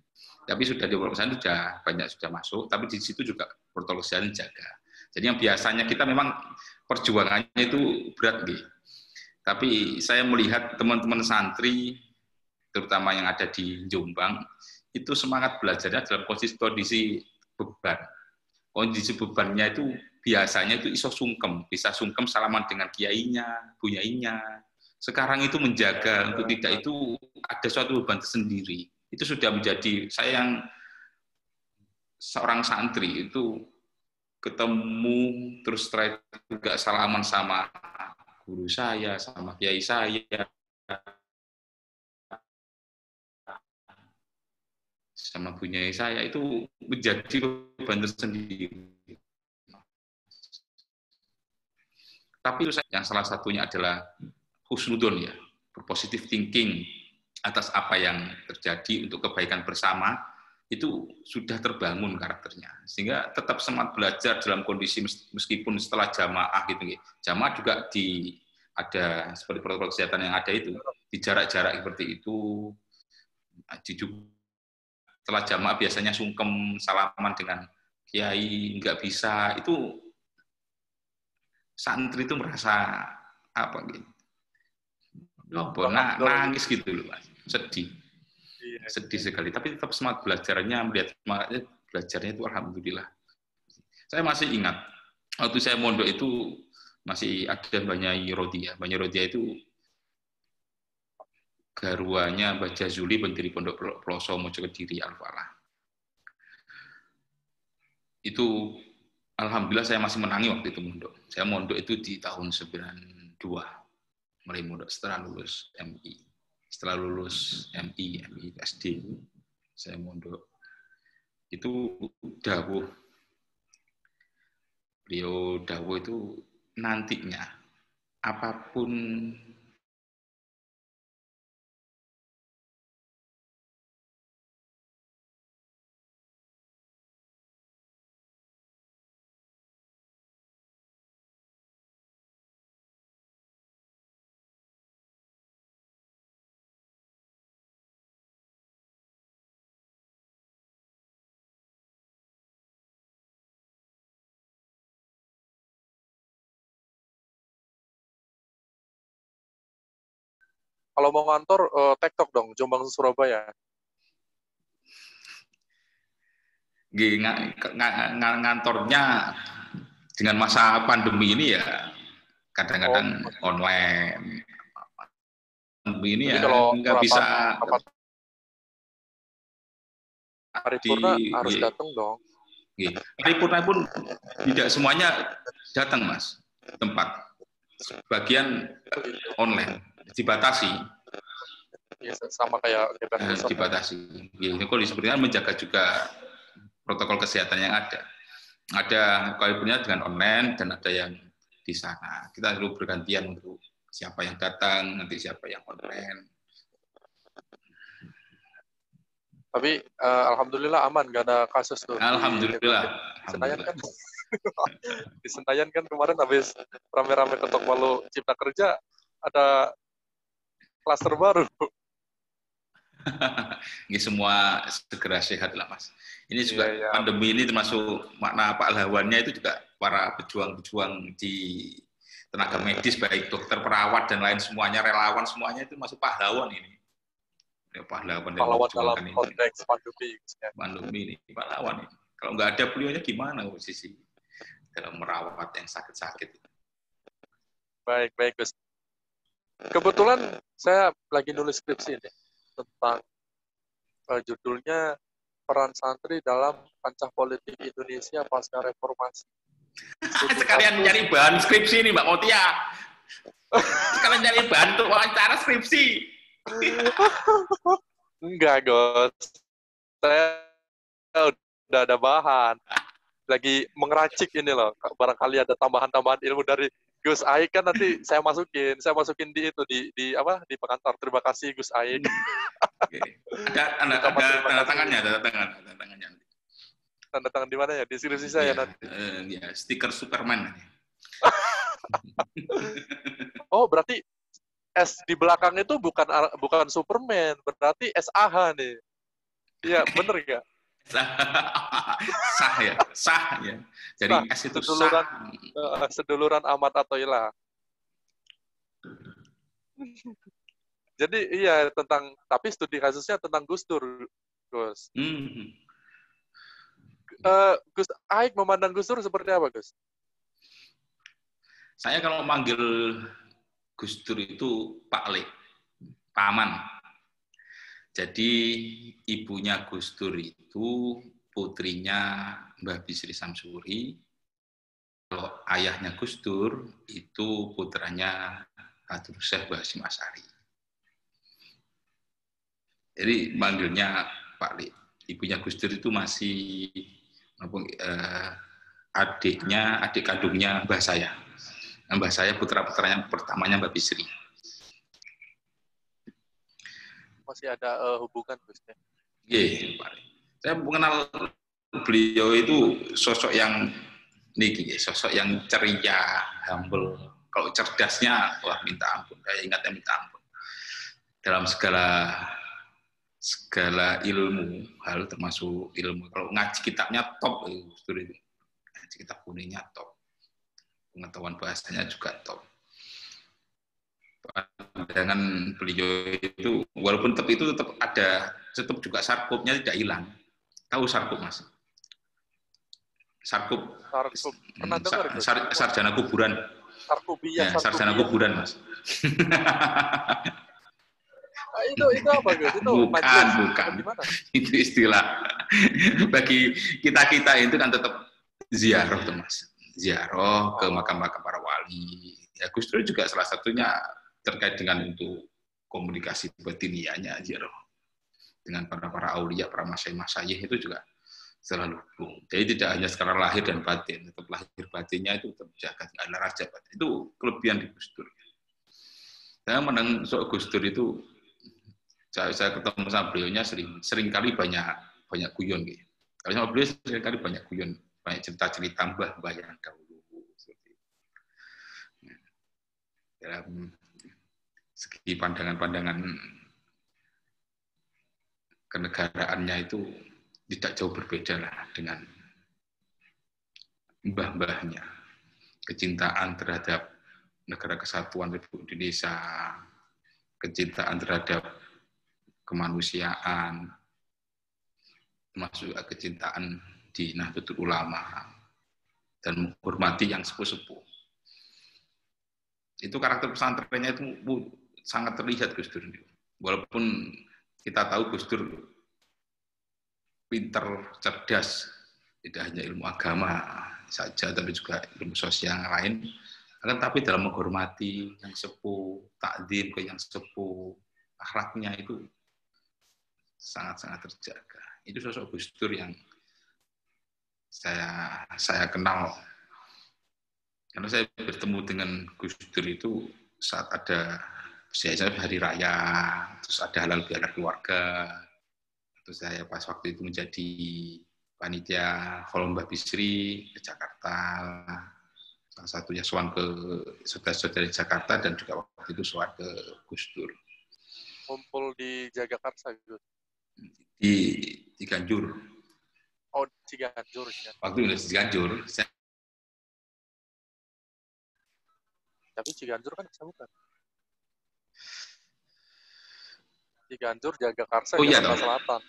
tapi sudah di pesantren sudah banyak sudah masuk, tapi di situ juga protokol kesehatan jaga. Jadi yang biasanya kita memang perjuangannya itu berat gitu tapi saya melihat teman-teman santri, terutama yang ada di Jombang, itu semangat belajarnya dalam kondisi, kondisi beban. Kondisi bebannya itu biasanya itu iso sungkem, bisa sungkem salaman dengan kiainya, bunyainya. Sekarang itu menjaga untuk tidak itu ada suatu beban tersendiri. Itu sudah menjadi saya yang seorang santri itu ketemu terus setelah juga salaman sama guru saya, sama kiai saya, sama punya saya itu menjadi beban tersendiri. Tapi yang salah satunya adalah husnudon ya, berpositif thinking atas apa yang terjadi untuk kebaikan bersama itu sudah terbangun karakternya. Sehingga tetap semangat belajar dalam kondisi meskipun setelah jamaah gitu jamaah juga di ada seperti protokol kesehatan yang ada itu di jarak-jarak seperti itu di setelah jamaah biasanya sungkem salaman dengan kiai nggak bisa itu santri itu merasa apa gitu oh, nangis gitu loh mas sedih Iya. sedih sekali. Tapi tetap semangat belajarnya, melihat semangatnya belajarnya itu alhamdulillah. Saya masih ingat waktu saya mondok itu masih ada banyak Rodia. Banyak Rodia itu garuanya Baca Zuli pendiri Pondok Ploso Mojo Kediri Al-Falah. Itu alhamdulillah saya masih menangi waktu itu mondok. Saya mondok itu di tahun 92 mulai mondok setelah lulus MI setelah lulus MI, MI SD, saya mondok. Itu dawuh, beliau dawuh itu nantinya apa pun Kalau mau ngantor, uh, tektok dong, Jombang Surabaya. G, ng ng ngantornya dengan masa pandemi ini ya kadang-kadang oh. online. Pandemi ini Jadi ya nggak bisa. Paripurna di, harus di, datang dong. Paripurna pun tidak semuanya datang mas tempat. Sebagian online dibatasi. Ya, sama kayak nah, dibatasi. Ya, ini kondisi seperti menjaga juga protokol kesehatan yang ada. Ada kalau punya dengan online dan ada yang di sana. Kita perlu bergantian untuk siapa yang datang, nanti siapa yang online. Tapi uh, alhamdulillah aman, gak ada kasus tuh. Alhamdulillah. Di Senayan kan. di Senayan kan kemarin habis rame-rame ketok palu cipta kerja ada klaster baru. ini semua segera sehat lah mas. Ini juga yeah, yeah. pandemi ini termasuk makna pahlawannya itu juga para pejuang-pejuang di tenaga medis baik dokter perawat dan lain semuanya relawan semuanya itu masuk pahlawan ini. Ya, pahlawan, pahlawan dalam ini. konteks pandemi. Ya. Pandemi ini pahlawan ini. Kalau nggak ada beliaunya gimana posisi dalam merawat yang sakit-sakit. Baik, baik Gus. Kebetulan saya lagi nulis skripsi ini tentang uh, judulnya peran santri dalam kancah politik Indonesia pasca reformasi. Sekalian nyari bahan skripsi ini Mbak Motia. Sekalian nyari bahan untuk wawancara skripsi. Enggak, Gos. Saya udah ada bahan. Lagi mengeracik ini loh. Barangkali ada tambahan-tambahan ilmu dari Gus Aik kan nanti saya masukin, saya masukin di itu di di apa di pengantar. Terima kasih Gus Aik. Ada, ada, ada tanda tangannya, ada tangan, ada tangannya. Tanda tangan di mana ya? Di skripsi saya ya, nanti. Uh, ya, stiker Superman. oh, berarti S di belakang itu bukan bukan Superman, berarti SAH nih. Iya, bener gak? sah ya, sah ya. Jadi nah, S itu seduluran, sah. Seduluran amat atau ilah. Jadi iya tentang tapi studi kasusnya tentang Gus Dur, Gus. Hmm. Uh, Gus Aik memandang Gus Dur seperti apa, Gus? Saya kalau manggil Gus Dur itu Pak Le, paman. Jadi ibunya Gus Dur itu putrinya Mbah Bisri Samsuri. Kalau ayahnya Gus Dur itu putranya Abdul Syekh Basim Asari. Jadi manggilnya Pak Li. Ibunya Gus Dur itu masih eh, adiknya, adik kandungnya mbah saya. Mbah saya putra-putranya pertamanya Mbak Bisri. Masih ada uh, hubungan Gus ya? Iya, Pak. Saya mengenal beliau itu sosok yang nih, sosok yang ceria, humble. Kalau cerdasnya, wah minta ampun. Saya ingatnya minta ampun. Dalam segala segala ilmu, hal termasuk ilmu. Kalau ngaji kitabnya top, itu ngaji kitab kuningnya top. Pengetahuan bahasanya juga top. Pandangan beliau itu, walaupun tetap itu tetap ada, tetap juga sarkupnya tidak hilang. Tahu sarkup, Mas? Sarkup. Sarkup. Pernah dengar sar, sarjana kuburan. Sarkubia, ya, sarjana kuburan, Mas. Ah, itu itu apa guys? Itu bukan, majelis. bukan. Itu istilah. Bagi kita kita itu kan tetap ziarah tuh mas. Ziarah ke makam-makam para wali. Ya Gus Dur juga salah satunya terkait dengan untuk komunikasi batinianya ziarah dengan para para aulia, para masai masayih itu juga selalu boom. Jadi tidak hanya sekarang lahir dan batin, tetap lahir batinnya itu terjaga, ada raja batin. Itu kelebihan di Gus Dur. Saya menang soal Gus itu saya, saya ketemu sama beliaunya sering sering kali banyak banyak guyon gitu. Kalau sama beliau sering kali banyak guyon, banyak cerita-cerita mbah mbah dahulu seperti dalam segi pandangan-pandangan kenegaraannya itu tidak jauh berbeda lah dengan mbah-mbahnya. Kecintaan terhadap negara kesatuan Republik Indonesia, kecintaan terhadap kemanusiaan, termasuk kecintaan di Nahdlatul Ulama, dan menghormati yang sepuh-sepuh. Itu karakter pesantrennya itu sangat terlihat Gus Dur. Walaupun kita tahu Gus Dur pinter, cerdas, tidak hanya ilmu agama saja, tapi juga ilmu sosial yang lain. Akan tapi dalam menghormati yang sepuh, takdim ke yang sepuh, akhlaknya itu sangat-sangat terjaga. Itu sosok Gus Dur yang saya saya kenal karena saya bertemu dengan Gus Dur itu saat ada saya hari raya, terus ada halal bihalal keluarga, terus saya pas waktu itu menjadi panitia Mbak Bisri ke Jakarta, salah satunya soan ke saudara-saudara Jakarta dan juga waktu itu soan ke Gus Dur. Kumpul di Jagakarsa, Gus? di Ciganjur. Oh, Ciganjur. Ya. Waktu di Ciganjur, saya... tapi Ciganjur kan bisa bukan. Ciganjur, Jagakarsa, oh, iya, Jakarta Selatan.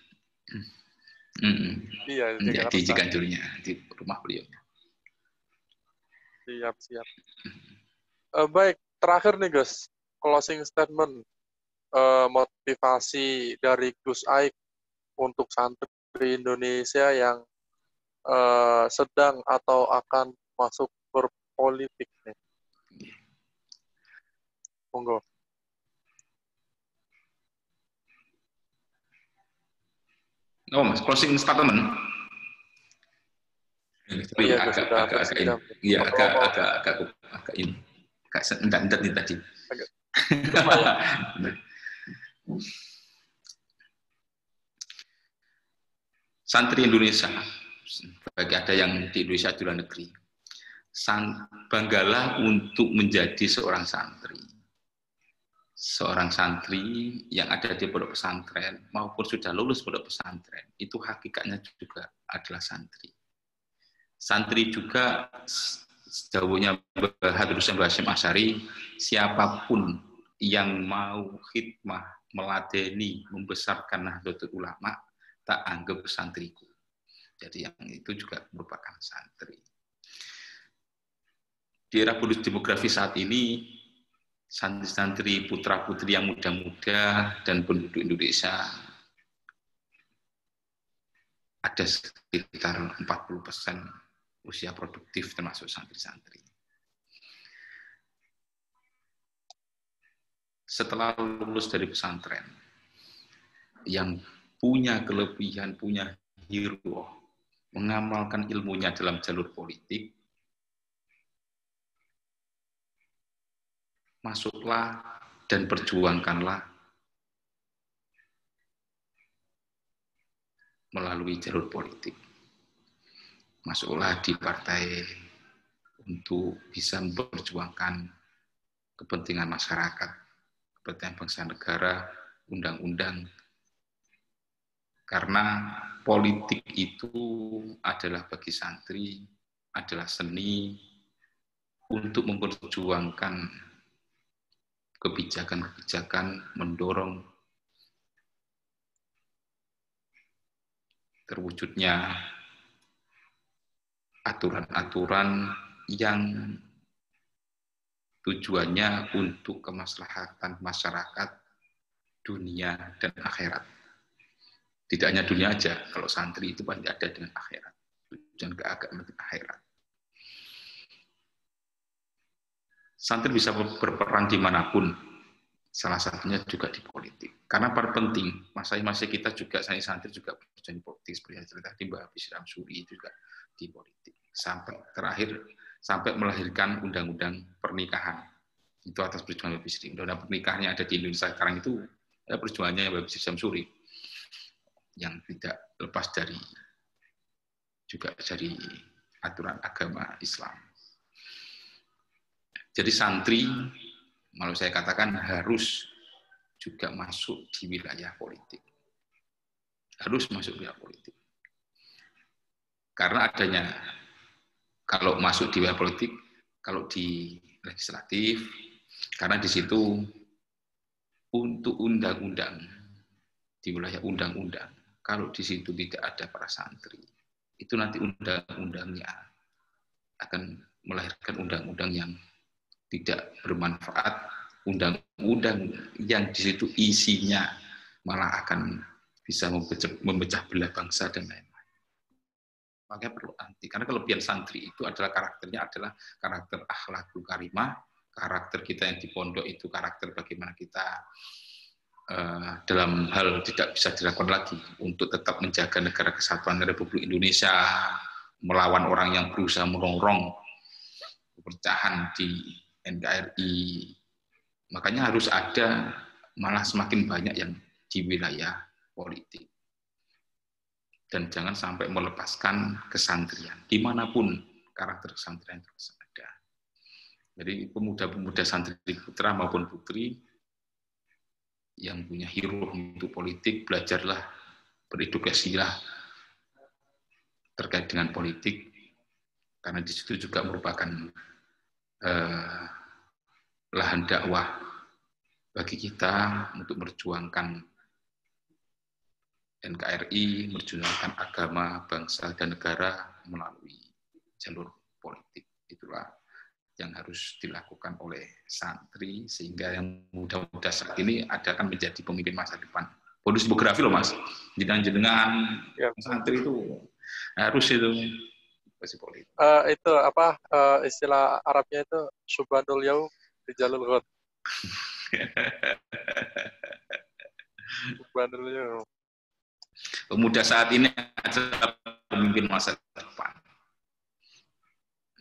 Hmm. Iya, ya, di Ciganjurnya, di rumah beliau. Siap, siap. Uh, baik, terakhir nih Gus. closing statement uh, motivasi dari Gus Aik untuk santri Indonesia yang uh, sedang atau akan masuk berpolitik nih. Monggo. Oh, mas, closing statement. Oh, iya, agak, agak, agak, agak, ini. Iya, agak, agak, agak, agak ini. Agak, enggak, enggak, enggak, tadi. Santri Indonesia, bagi ada yang di Indonesia di luar negeri, banggalah untuk menjadi seorang santri. Seorang santri yang ada di pondok pesantren maupun sudah lulus pondok pesantren, itu hakikatnya juga adalah santri. Santri juga sejauhnya Habib Hussein Basim Asyari, siapa pun yang mau khidmah, meladeni, membesarkan Nahdlatul Ulama, tak anggap santriku. Jadi yang itu juga merupakan santri. Di era bonus demografi saat ini, santri-santri putra-putri yang muda-muda dan penduduk Indonesia ada sekitar 40 persen usia produktif termasuk santri-santri. setelah lulus dari pesantren yang punya kelebihan, punya hero, mengamalkan ilmunya dalam jalur politik, masuklah dan perjuangkanlah melalui jalur politik. Masuklah di partai untuk bisa memperjuangkan kepentingan masyarakat kepentingan bangsa negara, undang-undang. Karena politik itu adalah bagi santri, adalah seni untuk memperjuangkan kebijakan-kebijakan, mendorong terwujudnya aturan-aturan yang tujuannya untuk kemaslahatan masyarakat, dunia, dan akhirat. Tidak hanya dunia aja, kalau santri itu pasti ada dengan akhirat. Tujuan ke agama akhirat. Santri bisa berperan di mana pun, salah satunya juga di politik. Karena penting, masa-masa kita juga, saya santri juga berjalan politik, seperti yang cerita di Mbak Abis Suri juga di politik. Sampai terakhir sampai melahirkan undang-undang pernikahan. Itu atas perjuangan Habib Sri. Undang-undang pernikahannya ada di Indonesia sekarang itu ya perjuangannya Habib Sri Samsuri yang tidak lepas dari juga dari aturan agama Islam. Jadi santri, malu saya katakan harus juga masuk di wilayah politik. Harus masuk wilayah politik. Karena adanya kalau masuk di wilayah politik, kalau di legislatif, karena di situ untuk undang-undang, di wilayah undang-undang, kalau di situ tidak ada para santri, itu nanti undang-undangnya akan melahirkan undang-undang yang tidak bermanfaat, undang-undang yang di situ isinya malah akan bisa memecah belah bangsa dan lain makanya perlu anti. Karena kelebihan santri itu adalah karakternya adalah karakter akhlakul karimah, karakter kita yang di pondok itu karakter bagaimana kita uh, dalam hal tidak bisa dilakukan lagi untuk tetap menjaga negara kesatuan Republik Indonesia, melawan orang yang berusaha merongrong perpecahan di NKRI. Makanya harus ada malah semakin banyak yang di wilayah politik dan jangan sampai melepaskan kesantrian di mana pun karakter kesantrian itu ada. Jadi pemuda-pemuda santri putra maupun putri yang punya hero untuk politik belajarlah beredukasilah terkait dengan politik karena di situ juga merupakan eh, lahan dakwah bagi kita untuk memperjuangkan NKRI merjuangkan agama, bangsa, dan negara melalui jalur politik. Itulah yang harus dilakukan oleh santri sehingga yang muda-muda saat ini ada akan menjadi pemimpin masa depan. Bonus biografi loh mas, jenengan-jenengan ya. santri itu harus itu masih politik. Uh, itu apa uh, istilah Arabnya itu subhanul yaum di jalur ghad. subhanul yaum. Pemuda saat ini adalah pemimpin masa depan.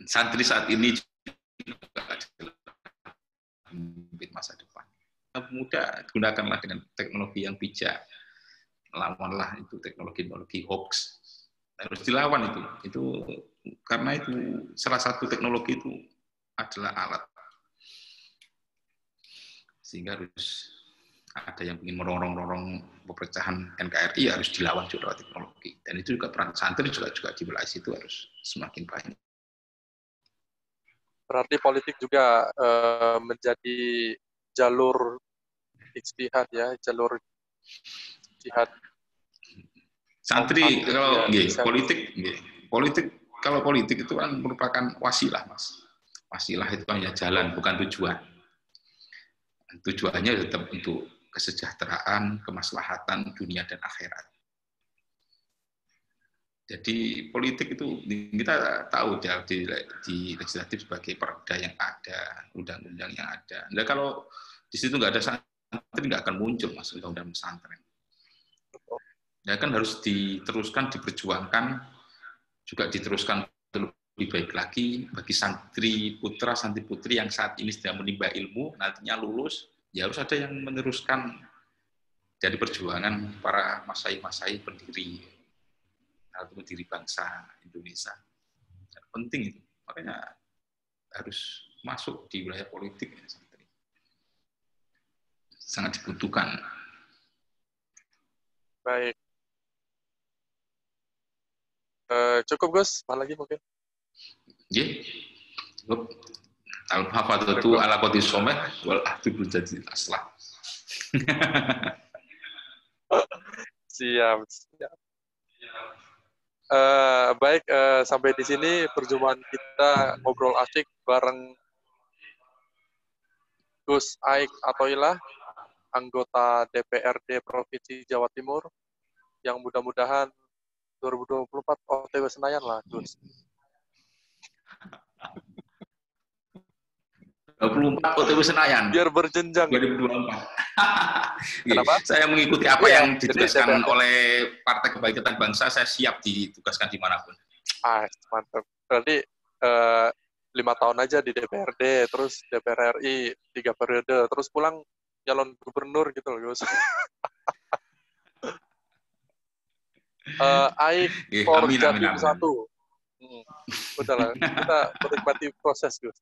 Santri saat ini juga adalah pemimpin masa depan. Pemuda gunakanlah dengan teknologi yang bijak. Lawanlah itu teknologi-teknologi hoax. Harus dilawan itu. Itu karena itu salah satu teknologi itu adalah alat. Sehingga harus ada yang ingin merongrong-rongrong pepecahan NKRI harus dilawan juga lewat teknologi. Dan itu juga peran santri juga juga di wilayah itu harus semakin banyak. Berarti politik juga e, menjadi jalur istihad ya, jalur jihad. Santri kalau ya, politik, politik kalau politik itu kan merupakan wasilah, mas. Wasilah itu hanya jalan, bukan tujuan. Tujuannya tetap untuk kesejahteraan, kemaslahatan dunia dan akhirat. Jadi politik itu kita tahu ya, di, di legislatif sebagai perda yang ada, undang-undang yang ada. Nah kalau di situ nggak ada santri nggak akan muncul mas undang-undang pesantren. Ya kan harus diteruskan, diperjuangkan, juga diteruskan lebih baik lagi bagi santri putra, santri putri yang saat ini sedang menimba ilmu, nantinya lulus, ya harus ada yang meneruskan dari perjuangan para masai-masai pendiri atau pendiri bangsa Indonesia. Penting itu, makanya harus masuk di wilayah politik ya, sangat dibutuhkan. Baik. Uh, cukup Gus, apa lagi mungkin? Iya, cukup. Al-hafadatu ala qadis someh wal ahdu jadi aslah. siap, siap. Uh, baik, uh, sampai di sini perjumpaan kita ngobrol asik bareng Gus Aik Atoilah, anggota DPRD Provinsi Jawa Timur, yang mudah-mudahan 2024 OTW Senayan lah, Gus. 24 OTW Senayan. Biar berjenjang. 2024. Kenapa? saya mengikuti apa ya, yang dijelaskan oleh Partai Kebangkitan Bangsa, saya siap ditugaskan di mana pun. Ah, mantap. Berarti uh, lima tahun aja di DPRD, terus DPR RI tiga periode, terus pulang calon gubernur gitu loh, Gus. uh, Aik yeah, for Jatim satu. Hmm. Udah lah, kita menikmati proses, Gus.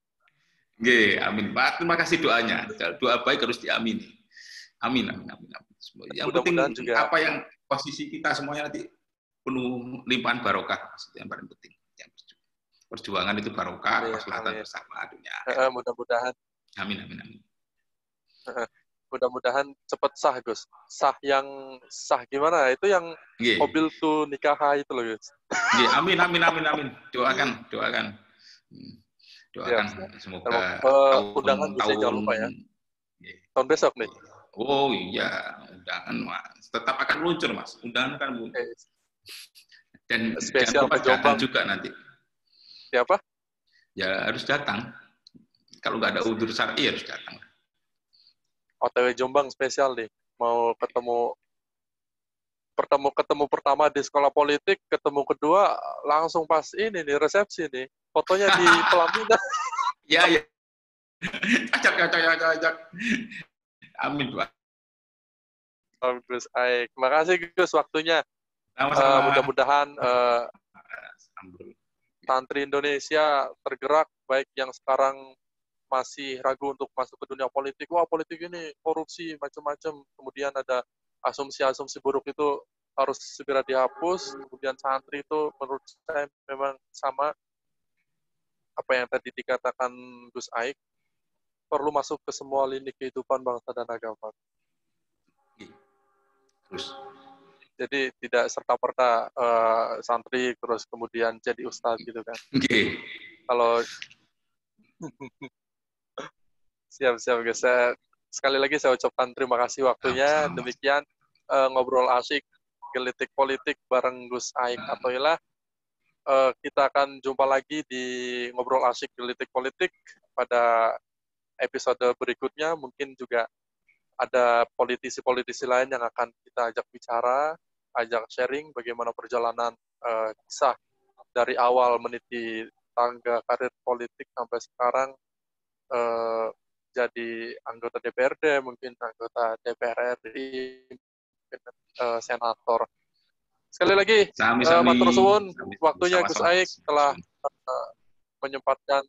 Oke, amin. Pak, terima kasih doanya. Doa baik harus diamini. Amin, amin, amin. amin. Yang Mudah penting juga. apa yang posisi kita semuanya nanti penuh limpahan barokah, yang paling penting. Yang perjuangan itu barokah, ya, keselamatan bersama dunia. Mudah-mudahan. Amin, amin, amin. Mudah-mudahan cepat sah, Gus. Sah yang sah gimana? Itu yang yeah. mobil tuh nikah itu loh, Gus. Yeah, amin, amin, amin, amin. Doakan, doakan. Hmm doakan ya, semoga uh, undangan bisa jangan lupa ya yeah. tahun besok nih oh iya undangan mas tetap akan muncul mas undangan akan muncul okay. dan spesial datang juga nanti siapa ya harus datang kalau nggak ada udur syar'i harus datang OTW Jombang spesial nih mau ketemu pertemu ketemu pertama di sekolah politik, ketemu kedua langsung pas ini nih resepsi nih. Fotonya di pelaminan. Iya, iya. Ajak, ajak, ajak, ajak. Amin, Pak. Bagus, Aik. Terima kasih Gus waktunya. Uh, mudah-mudahan uh, santri Indonesia tergerak baik yang sekarang masih ragu untuk masuk ke dunia politik. Wah, politik ini korupsi macam-macam. Kemudian ada asumsi-asumsi buruk itu harus segera dihapus. Kemudian santri itu menurut saya memang sama apa yang tadi dikatakan Gus Aik perlu masuk ke semua lini kehidupan bangsa dan agama. Terus jadi tidak serta merta uh, santri terus kemudian jadi ustadz gitu kan. Okay. Kalau siap siap guys. Saya, sekali lagi saya ucapkan terima kasih waktunya. Demikian uh, ngobrol asik gelitik politik bareng Gus Aik Atoilah. Uh, kita akan jumpa lagi di ngobrol asik gelitik politik pada episode berikutnya. Mungkin juga ada politisi-politisi lain yang akan kita ajak bicara, ajak sharing bagaimana perjalanan uh, kisah dari awal meniti tangga karir politik sampai sekarang uh, jadi anggota DPRD, mungkin anggota DPR RI, mungkin uh, senator. Sekali lagi, sami, sami. Uh, Matur Suwun, waktunya Gus Aik telah uh, menyempatkan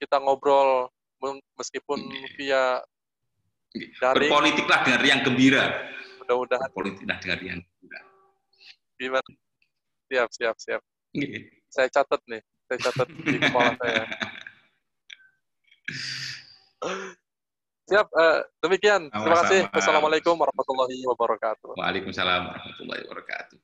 kita ngobrol meskipun via daring. Berpolitiklah dengan riang gembira. Mudah-mudahan. Berpolitiklah dengan riang gembira. Gimana? Siap, siap, siap. Saya catat nih, saya catat di kepala saya. Siap, uh, demikian. Terima kasih. Wassalamualaikum warahmatullahi wabarakatuh. Waalaikumsalam warahmatullahi wabarakatuh.